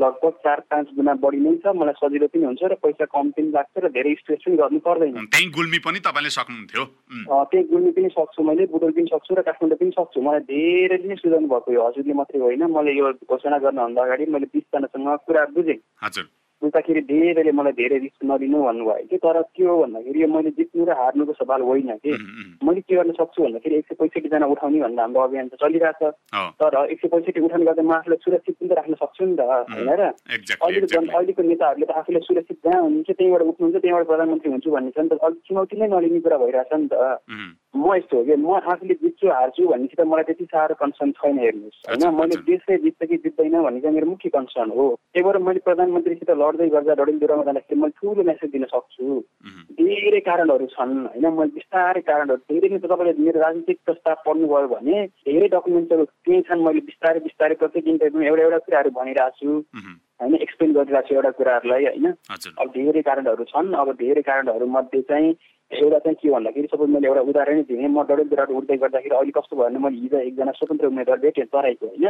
लगभग चार पाँच गुणा बढी नै छ मलाई सजिलो पनि हुन्छ र पैसा कम पनि लाग्छ र धेरै स्ट्रेस पनि गर्नु पर्दैन। त्यही गुल्मी पनि तपाईँले सक्नुहुन्थ्यो। त्यही गुल्मी पनि सक्छु मैले बुटोल पनि सक्छु र काठमाडौँ पनि सक्छु। मलाई धेरैले नै सुझाउनु भएको यो हजुरले मात्रै होइन मैले यो घोषणा गर्नुभन्दा अगाडि मैले बिसजनासँग कुरा बुझेँ। हजुर। बुझ्दाखेरि धेरैले मलाई धेरै रिस्क नलिनु भन्नुभयो कि तर के हो भन्दाखेरि यो मैले जित्नु र हार्नुको सवाल होइन कि। मैले के गर्न सक्छु भन्दाखेरि एक सय पैँसठीजना उठाउने भनेर हाम्रो अभियान त चलिरहेछ। तर एक सय पैँसठी उठाउने गर्दा म आफूलाई सुरक्षित पनि त राख्न सक्छु नि त होइन र? अहिलेको जन अहिलेको नेताहरूले त आफूलाई सुरक्षित जहाँ हुनुहुन्छ त्यहीँबाट उठ्नुहुन्छ त्यहीँबाट प्रधानमन्त्री हुन्छु भन्ने छ नि त। अलिक चुनौती नै नलिने कुरा भइरहेछ नि त। म यस्तो हो कि म आफूले जित्छु हार्छु भनेपछि त मलाई त्यति साह्रो कन्सर्न छैन हेर्नुहोस् होइन मैले देशले जित्छ कि जित्दैन भन्ने चाहिँ मेरो मुख्य कन्सर्न हो त्यही भएर मैले प्रधानमन्त्रीसित लड्दै गर्दा डडेलधुरामा जाँदाखेरि मैले ठुलो मेसेज दिन सक्छु धेरै कारणहरू छन् होइन मैले बिस्तारै कारणहरू धेरै नै तपाईँले मेरो राजनीतिक प्रस्ताव पढ्नुभयो भने धेरै डकुमेन्ट्सहरू केही छन् मैले बिस्तारै बिस्तारै प्रत्येक इन्टरभ्यूमा एउटा एउटा कुराहरू भनिरहेको छु होइन एक्सप्लेन गरिरहेको छु एउटा कुराहरूलाई होइन? अब धेरै कारणहरू छन्। अब धेरै कारणहरू मध्ये चाहिँ एउटा चाहिँ के भन्दाखेरि सपोज मैले एउटा उदाहरण दिएँ। म डडेलधुराबाट उठ्दै गर्दाखेरि अहिले कस्तो भयो भने मैले हिजो एकजना स्वतन्त्र उम्मेद्वार भेटेँ तराईको होइन?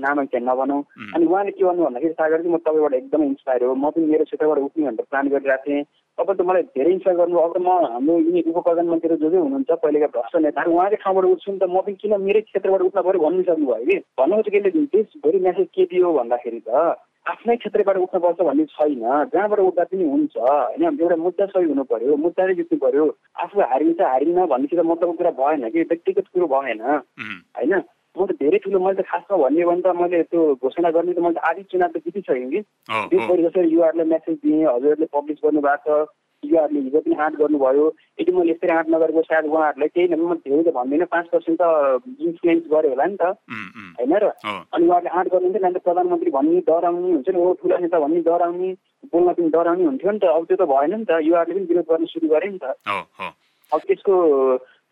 नाम चाहिँ नबनाऊ अनि उहाँले के भन्नु भन्दाखेरि सागर चाहिँ म तपाईँबाट एकदमै इन्सपायर हो। म पनि मेरो क्षेत्रबाट उठ्ने भनेर प्लान गरिरहेको थिएँ। तपाईँ त मलाई धेरै इन्सपायर गर्नु अब म हाम्रो यिनी उप प्रधानमन्त्री जो जो हुनुहुन्छ पहिलेका भ्रष्ट नेताहरू उहाँकै ठाउँबाट उठ्छु नि त। म पनि किन मेरै क्षेत्रबाट उठ्न पऱ्यो भन्नु सक्नुभयो कि? चाहिँ केले देशभरि म्यासेज के दियो भन्दाखेरि त। आफ्नै क्षेत्रबाट उठ्नुपर्छ भन्ने छैन। जहाँबाट उठ्दा पनि हुन्छ। होइन एउटा मुद्दा सही हुनु पर्यो मुद्दाले जित्नु पर्यो। आफू हारिन्छ हारिन्न भन्नेसित मतलबको कुरा भएन कि व्यक्तिगत कुरो भएन। होइन म त धेरै ठुलो मैले त खासमा भन्ने भने त मैले त्यो घोषणा गर्ने त मैले त आधी चुनाव त जितिसकेँ कि। देशभरि जसरी युवाहरूलाई मेसेज दिएँ हजुरहरूले पब्लिस गर्नुभएको छ। युवाहरूले हिजो पनि आँट गर्नुभयो। यदि मैले यसरी आँट नगरेको सायद उहाँहरूलाई केही न म धेरै त भन्दिनँ पाँच पर्सेन्ट त इन्फ्लुएन्स गर्यो होला नि त। होइन र? अनि उहाँहरूले आँट गर्नुहुन्थ्यो नि त प्रधानमन्त्री भन्ने डराउने हुन्छ नि ओ ठुलो नेता भन्ने डराउने बोल्न पनि डराउने हुन्थ्यो नि त। अब त्यो त भएन नि त। युवाहरूले पनि विरोध गर्न सुरु गरे नि त। अब त्यसको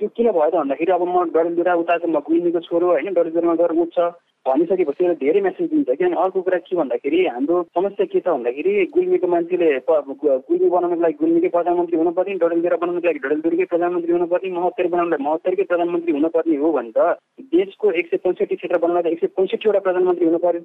त्यो किन भयो त भन्दाखेरि अब म डडेलधुरा उता म गुइनीको छोरो होइन डडेलधुरामा गएर उठ्छ। भनिसकेपछि धेरै मेसेज दिन्छ। किनभने अर्को कुरा के भन्दाखेरि हाम्रो समस्या के छ भन्दाखेरि गुल्मीको मान्छेले गुल्मी बनाउनको लागि गुल्मीकै प्रधानमन्त्री हुनुपर्ने डडेलधुरा बनाउनको लागि डडेलधुरकै प्रधानमन्त्री हुनुपर्ने महत्तर बनाउनलाई महत्तरकै प्रधानमन्त्री हुनुपर्ने हो भने त देशको एक सय पैँसठी क्षेत्र बनाउँदा एक सय पैँसठीवटा प्रधानमन्त्री हुनु पर्यो।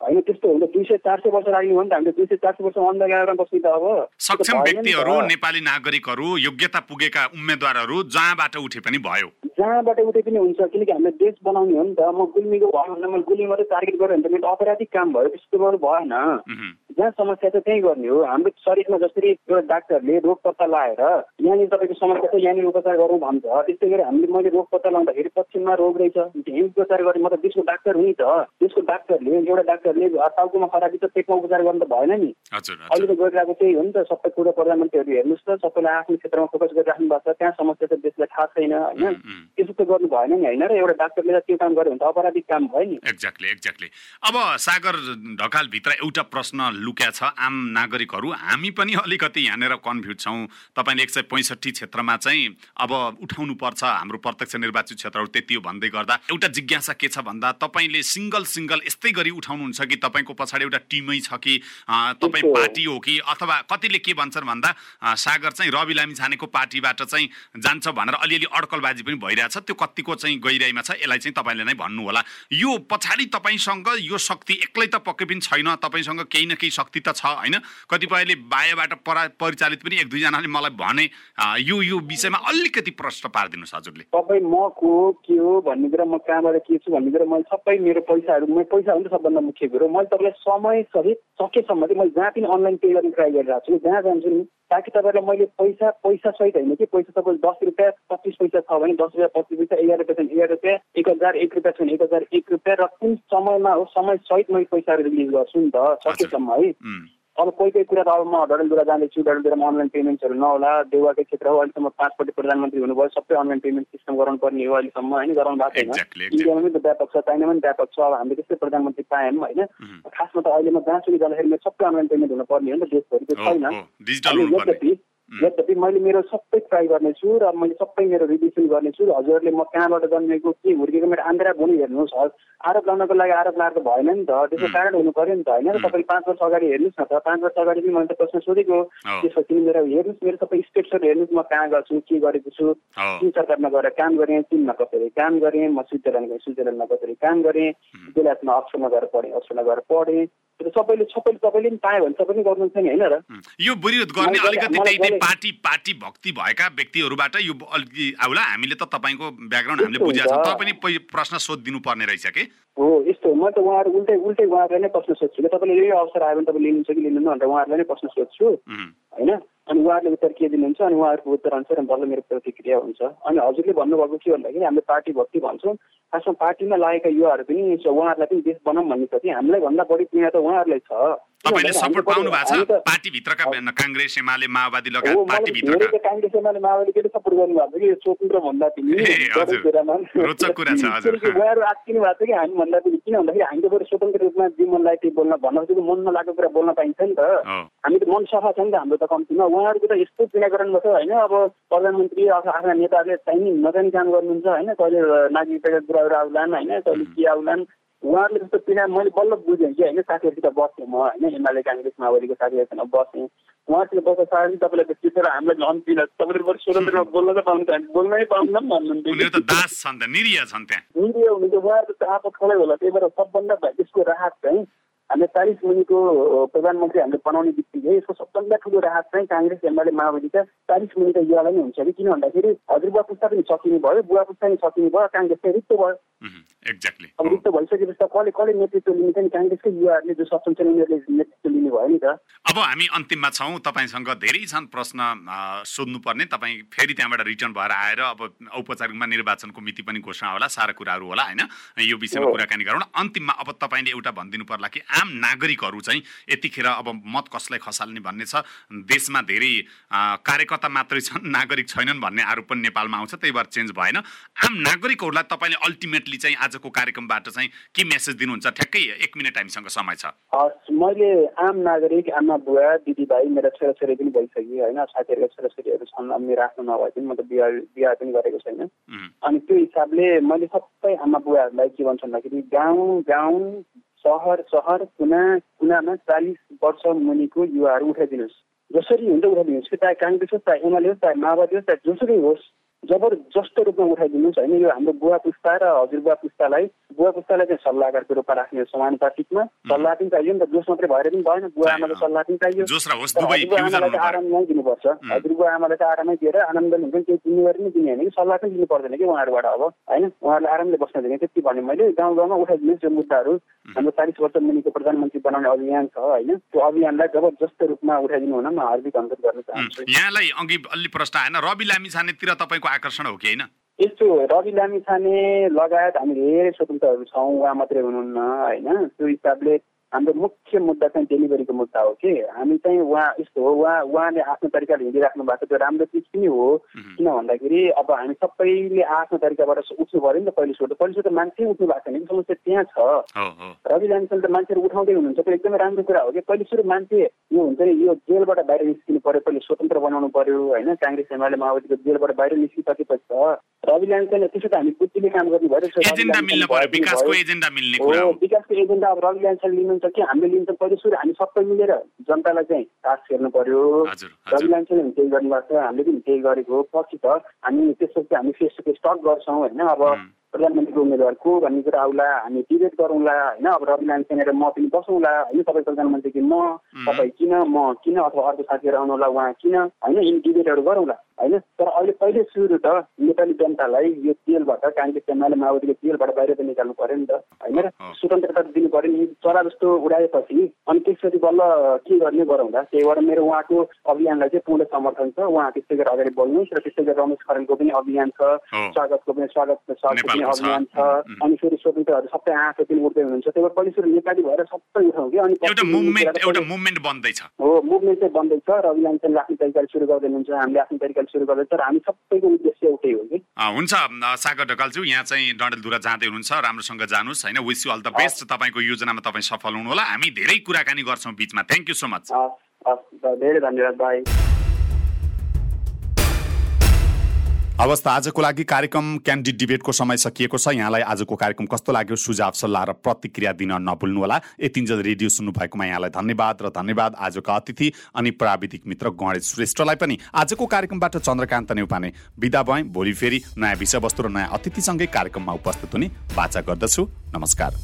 होइन त्यस्तो हुन्छ दुई सय चार सय वर्ष लाग्ने हो नि त हामीले दुई सय चार सय वर्ष अन्धकारमा बस्ने त अब। सक्षम व्यक्तिहरू नेपाली नागरिकहरू योग्यता पुगेका उम्मेद्वारहरू जहाँबाट उठे पनि भयो। जहाँबाट उठे पनि हुन्छ किनकि हामीले देश बनाउने हो नि त। म गुल्मीको भयो भने मैले गुल्मी मात्रै टार्गेट गरेँ भने त मेरो अपराधिक काम भयो त्यस्तो गर्नु भएन। जहाँ समस्या छ त्यहीँ गर्ने हो। हाम्रो शरीरमा जसरी एउटा डाक्टरले रोग पत्ता लगाएर यहाँनिर तपाईँको समस्या छ यहाँनिर उपचार गरौँ भन्छ। त्यस्तै गरी हामीले मैले रोग पत्ता लगाउँदाखेरि पश्चिममा रोग रहेछ यहीँ उपचार गरेँ म त देशको डाक्टर हुँ नि त। देशको डाक्टरले एउटा डाक्टरले टाउकोमा खराबी त पेटमा उपचार गर्नु त भएन नि। अहिले त गरिरहेको त्यही हो नि त सबै कुरो प्रधानमन्त्रीहरू हेर्नुहोस् त सबैलाई आफ्नो क्षेत्रमा फोकस गरिराख्नु भएको छ। त्यहाँ समस्या त देशलाई थाहा छैन होइन? त्यसो त गर्नु भएन नि होइन र एउटा डाक्टरले त त्यो काम गर्यो भने त अपराधिक काम भयो नि। Exactly exactly. अब सागर ढकालभित्र एउटा प्रश्न लुक्या छ आम नागरिकहरू हामी पनि अलिकति यहाँनिर कन्फ्युज छौँ। तपाईँले एक सय पैँसठी क्षेत्रमा चाहिँ अब उठाउनु पर्छ हाम्रो प्रत्यक्ष निर्वाचित क्षेत्रहरू त्यति हो भन्दै गर्दा। एउटा जिज्ञासा के छ भन्दा तपाईँले सिङ्गल सिङ्गल यस्तै गरी उठाउनुहुन्छ कि तपाईँको पछाडि एउटा टिमै छ कि तपाईँ पार्टी हो कि अथवा कतिले के भन्छन् भन्दा सागर चाहिँ रवि लामी छानेको पार्टीबाट चाहिँ जान्छ भनेर अलिअलि अड्कलबाजी पनि भइरहेछ। त्यो कतिको चाहिँ गहिराइमा छ यसलाई चाहिँ तपाईँले नै भन्नु होला यो पछाडि तपाईँसँग यो शक्ति एक्लै त पक्कै पनि छैन तपाईँसँग केही न केही शक्ति त छ होइन? कतिपयले बाहिरबाट परा परिचालित पनि एक दुईजनाले मलाई भने यो यो विषयमा अलिकति प्रश्न पारिदिनुहोस् हजुरले। तपाईँ म को के हो भन्ने कुरा म कहाँबाट के छु भन्ने कुरा मैले सबै मेरो पैसाहरू पैसा हो नि सबभन्दा मुख्य कुरो मैले तपाईँलाई समय सहित सकेसम्म चाहिँ मैले जहाँ पनि अनलाइन पे गर्ने ट्राई गरिरहेको छु जहाँ जान्छु नि ताकि तपाईँलाई मैले पैसा पैसा सहित होइन कि पैसा तपाईँ दस रुपियाँ पच्चिस पैसा छ भने दस रुपियाँ पच्चिस पैसा एघार रुपियाँ छ एघार रुपियाँ एक हजार एक रुपियाँ छ भने एक हजार एक रुपियाँ र कुन समयमा हो समय सहित मैले पैसाहरू रिलिज गर्छु नि त सकेसम्म है। अब कोही कोही कुरा त अब म डडेलधुरा जाँदैछु डडेलधुरामा अनलाइन पेमेन्ट्सहरू नहोला देउवाकै क्षेत्र हो अहिलेसम्म पाँचपट्टि प्रधानमन्त्री हुनुभयो सबै अनलाइन पेमेन्ट सिस्टम गराउनु पर्ने हो अहिलेसम्म होइन? गराउनु भएको छैन। इन्डियामा पनि त व्यापक छ चाइनामा पनि व्यापक छ अब हामीले त्यस्तै प्रधानमन्त्री पायौँ होइन? खासमा त अहिले म जहाँसुकै जाँदाखेरि सबै अनलाइन पेमेन्ट हुनुपर्ने हो नि त देशभरि त्यो छैन। यद्यपि यद्यपि मैले मेरो सबै ट्राई गर्नेछु र मैले सबै मेरो रिभिजन गर्नेछु हजुरहरूले म कहाँबाट जन्मेको के हुर्केको मेरो आन्द्रा बोनी हेर्नुहोस् आरोप लगाउनको लागि आरोप लगाएको भएन नि त। त्यसको कारण हुनु पऱ्यो नि त होइन? र तपाईँले पाँच वर्ष अगाडि हेर्नुहोस् न त पाँच वर्ष अगाडि पनि मैले त प्रश्न सोधेको। त्यसपछि मेरो हेर्नुहोस् मेरो सबै स्टेप्सहरू हेर्नुहोस् म कहाँ गर्छु के गरेको छु। चिन सरकारमा गएर काम गरेँ चिनमा कसरी काम गरेँ म स्विजरल्यान्ड गएँ स्विजरल्यान्डमा कसरी काम गरेँ। बेलायतमा अक्सफोर्डमा गएर पढेँ अक्सफोर्डमा गएर पढेँ। सबैले सबैले तपाईँले पनि पायो भने तपाईँ पनि गर्नुहुन्छ नि होइन र? यो विरोध गर्ने अलिकति पार्टी पार्टी भक्ति भएका व्यक्तिहरूबाट यो अलिकति आउला। हामीले त तपाईँको ब्याकग्राउन्ड हामीले बुझेको छ। तपाईँ पनि प्रश्न सोधिदिनु पर्ने रहेछ कि? हो यस्तो म त उहाँहरू उल्टै उल्टै उहाँहरूलाई नै प्रश्न सोध्छु कि तपाईँले यही अवसर आयो भने तपाईँ लिनुहुन्छ कि लिनुहुन्न भनेर उहाँहरूलाई नै प्रश्न सोध्छु। होइन? अनि उहाँहरूले उत्तर के दिनुहुन्छ अनि उहाँहरूको उत्तर अनुसार बल्ल मेरो प्रतिक्रिया हुन्छ। अनि हजुरले भन्नुभएको के भन्दाखेरि हामीले पार्टी भक्ति भन्छौँ। खासमा पार्टीमा लागेका युवाहरू पनि उहाँहरूलाई पनि देश बनाऊँ भन्ने छ कि हामीलाई भन्दा बढी पीडा त उहाँहरूलाई छ। तपाईँले सपोर्ट पाउनु भएको छ पार्टीभित्रका काङ्ग्रेस एमाले माओवादी लगायत पार्टीभित्रका। काङ्ग्रेस एमाले माओवादी सपोर्ट गर्नुभएको छ कि? स्वतन्त्र भन्दा पनि उहाँहरू आत्तिनु भएको छ कि? हामी भन्दा पनि किन भन्दाखेरि हामी त बरु स्वतन्त्र रूपमा जीवनलाई त्यो बोल्न भन्न खोजेको मन नलागेको कुरा बोल्न पाइन्छ नि त। हामी त मन सफा छ नि त हाम्रो त कम्तीमा। उहाँहरूको त यस्तो गर्नुभएको छ होइन? अब प्रधानमन्त्री आफ्ना नेताहरूले चाहिने नजाने काम गर्नुहुन्छ होइन? कहिले नागरिकताका कुराहरू आउलान् होइन? कहिले के आउलान्? उहाँहरूले जस्तो पीडा मैले बल्ल बुझेँ कि होइन साथीहरूसित बस्थेँ म होइन एमाले काङ्ग्रेस माओवादीको साथीहरूसँग बस्थेँ उहाँसित बस्दा साथी तपाईँलाई त टिचर हामीलाई झन् पीडा तपाईँले बरु स्वतन्त्रमा बोल्न त पाउनु त बोल्नै पाउँदैन भन्नुहुन्थ्यो निरीय हुनुहुन्छ उहाँहरू त आपत खलै होला? त्यही भएर सबभन्दा त्यसको राहत चाहिँ हामीले चालिस मुनिको प्रधानमन्त्री हामीले बनाउने बित्तिकै यसको सबभन्दा ठुलो राहत चाहिँ काङ्ग्रेस एमाले माओवादीका चालिस मुनिका युवालाई नै हुन्छ कि किन भन्दाखेरि हजुरबुवा पुस्ता पनि सकिने भयो बुवा पुस्ता पनि सकिने भयो काङ्ग्रेस चाहिँ रिक्त भयो। भइसकेपछि त कसले कसले नेतृत्व लिने चाहिँ काङ्ग्रेसकै युवाहरूले जो सक्षम छन् उनीहरूले नेतृत्व लिने भयो नि त। अब हामी अन्तिममा छौँ। तपाईँसँग धेरै छन् प्रश्न सोध्नुपर्ने। तपाईँ फेरि त्यहाँबाट रिटर्न भएर आएर अब औपचारिकमा निर्वाचनको मिति पनि घोषणा होला सारा कुराहरू होला होइन? यो विषयमा कुराकानी गरौँ अन्तिममा अब तपाईँले एउटा भनिदिनु पर्ला कि आम नागरिकहरू चाहिँ यतिखेर अब मत कसलाई खसाल्ने भन्ने छ? देशमा धेरै कार्यकर्ता मात्रै छन् नागरिक छैनन् भन्ने आरोप पनि नेपालमा आउँछ त्यही भएर चेन्ज भएन। आम नागरिकहरूलाई तपाईँले अल्टिमेटली चाहिँ आजको कार्यक्रमबाट चाहिँ के मेसेज दिनुहुन्छ? ठ्याक्कै एक मिनट हामीसँग समय छ। मैले आम नागरिक आमा बुवा दिदीभाइ मेरा छोराछोरी पनि भइसक्यो होइन? साथीहरूका छोराछोरीहरू छन् मेरो आफ्नो नभए पनि म त बिहा बिहा पनि गरेको छैन। अनि त्यो हिसाबले मैले सबै आमा बुवाहरूलाई के भन्छु भन्दाखेरि गाउँ गाउँ सहर सहर कुना कुनामा चालिस वर्ष मुनिको युवाहरू उठाइदिनुहोस्। जसरी हुन्छ उठाइदिनुहोस्। कि चाहे काङ्ग्रेस होस् चाहे एमाले होस् चाहे माओवादी होस् चाहे जोसुकै होस्। जबरजस्त रूपमा उठाइदिनुहोस् होइन यो हाम्रो बुवा पुस्ता र हजुरबुवा पुस्तालाई बुवा पुस्तालाई चाहिँ सल्लाहकारको रूपमा राख्ने समानुपातिकमा सल्लाह पनि चाहियो नि त जोस मात्रै भएर पनि भएन बुवा आमालाई सल्लाह पनि चाहियो। हजुरबुवा आमालाई त आरामै दिनुपर्छ। हजुरबुवा आमालाई त आरामै दिएर आनन्द हुन्छ केही जिम्मेवारी नै दिने होइन कि सल्लाह पनि दिनु पर्दैन कि उहाँहरूबाट अब होइन? उहाँहरूले आरामले बस्न दिने त्यति भने मैले। गाउँ गाउँमा उठाइदिनुहोस् यो मुद्दाहरू। हाम्रो चालिस वर्ष मुनिको प्रधानमन्त्री बनाउने अभियान छ होइन? त्यो अभियानलाई जबरजस्त रूपमा उठाइदिनु हुन म हार्दिक अनुरोध गर्न चाहन्छु। यहाँलाई अघि अलि प्रश्न आएन रवि लामी छानेतिर आकर्षण हो कि होइन? यस्तो रवि लामी छाने लगायत हामी धेरै स्वतन्त्रहरू छौँ उहाँ मात्रै हुनुहुन्न होइन? त्यो हिसाबले हाम्रो मुख्य मुद्दा चाहिँ डेलिभरीको मुद्दा हो कि हामी चाहिँ उहाँ यस्तो हो उहाँ उहाँले आफ्नो तरिकाले हिँडिराख्नु भएको छ त्यो राम्रो चिज पनि हो। किन भन्दाखेरि अब हामी सबैले आफ्नो तरिकाबाट उठ्नु पऱ्यो नि त पहिलो सुरु। पहिलो सुरु त मान्छे उठ्नु भएको छैन। कि समस्या त्यहाँ छ। रवि लामिसल त मान्छेहरू उठाउँदै हुनुहुन्छ। त्यो एकदमै राम्रो कुरा हो कि पहिलो सुरु मान्छे यो हुन्छ नि यो जेलबाट बाहिर निस्किनु पऱ्यो पहिले स्वतन्त्र बनाउनु पऱ्यो होइन? काङ्ग्रेस एमाले माओवादीको जेलबाट बाहिर निस्किसकेपछि त रवि लामिसँग त्यसो त हामी बुद्धिले काम गर्नु भयो। विकासको एजेन्डा अब रवि लामिसँग लिनु हुन्छ कि? हामीले लिन्छौँ पहिले सुरु हामी सबै मिलेर जनतालाई चाहिँ टास्क हेर्नु पर्यो। रवि लान्छेले पनि त्यही गर्नुभएको छ हामीले पनि त्यही गरेको पछि त हामी त्यसपछि हामी फेस टु फेस टक गर्छौँ होइन? अब प्रधानमन्त्रीको उम्मेद्वार को भन्ने कुरा आउला हामी डिबेट गरौँला होइन अब रवि लामिछानेर म पनि बसौँला होइन तपाईँ प्रधानमन्त्री कि म तपाईँ किन म किन अथवा अर्को साथीहरू आउनु होला उहाँ किन होइन यिनी डिबेटहरू गरौँला होइन तर अहिले पहिले सुरु त नेपाली जनतालाई यो तेलबाट काङ्ग्रेस एमाले माओवादीको तेलबाट बाहिर त निकाल्नु पऱ्यो नि त होइन र स्वतन्त्रता दिनु पऱ्यो नि चरा जस्तो उडाएपछि अनि त्यसपछि बल्ल के गर्ने गरौँला त्यही भएर मेरो उहाँको अभियानलाई चाहिँ पूर्ण समर्थन छ उहाँ त्यस्तै गरेर अगाडि बढ्नुहोस् र त्यस्तै गरेर रमेश खरेलको पनि अभियान छ स्वागतको पनि स्वागत स्वागतको पनि अभियान छ। अनि फेरि स्वतन्त्रहरू सबै आँखा पनि उठ्दै हुनुहुन्छ। त्यही भएर पहिले सुरु नेपाली भएर सबै उठाउँ कि? अनि एउटा मुभमेन्ट बन्दैछ। हो मुभमेन्ट चाहिँ बन्दैछ रवि लान्छन् आफ्नो तरिकाले सुरु गर्दै हुनुहुन्छ। हामीले आफ्नो तरिकाले सुरु गर्दैछ र हामी सबैको उद्देश्य एउटै हो कि? हुन्छ सागर ढकालज्यू यहाँ चाहिँ डडेलधुरा जाँदै हुनुहुन्छ। राम्रोसँग जानुहोस् होइन? Wish you all the best तपाईँको योजनामा तपाईँ सफल हुनु होला हामी धेरै कुराकानी गर्छौँ बिचमा। थ्याङ्क यू सो मच धेरै धन्यवाद। भाइ हवस् त आजको लागि कार्यक्रम क्यान्डिड डिबेटको समय सकिएको छ। यहाँलाई आजको कार्यक्रम कस्तो लाग्यो? सुझाव सल्लाह र प्रतिक्रिया दिन नभुल्नुहोला। यतिन्जेल रेडियो सुन्नुभएकोमा यहाँलाई धन्यवाद र धन्यवाद आजका अतिथि अनि प्राविधिक मित्र गणेश श्रेष्ठलाई पनि। आजको कार्यक्रमबाट चन्द्रकान्त नेउपाने विदा भएँ। भोलि फेरि नयाँ विषयवस्तु र नयाँ अतिथिसँगै कार्यक्रममा उपस्थित हुने बाचा गर्दछु। नमस्कार।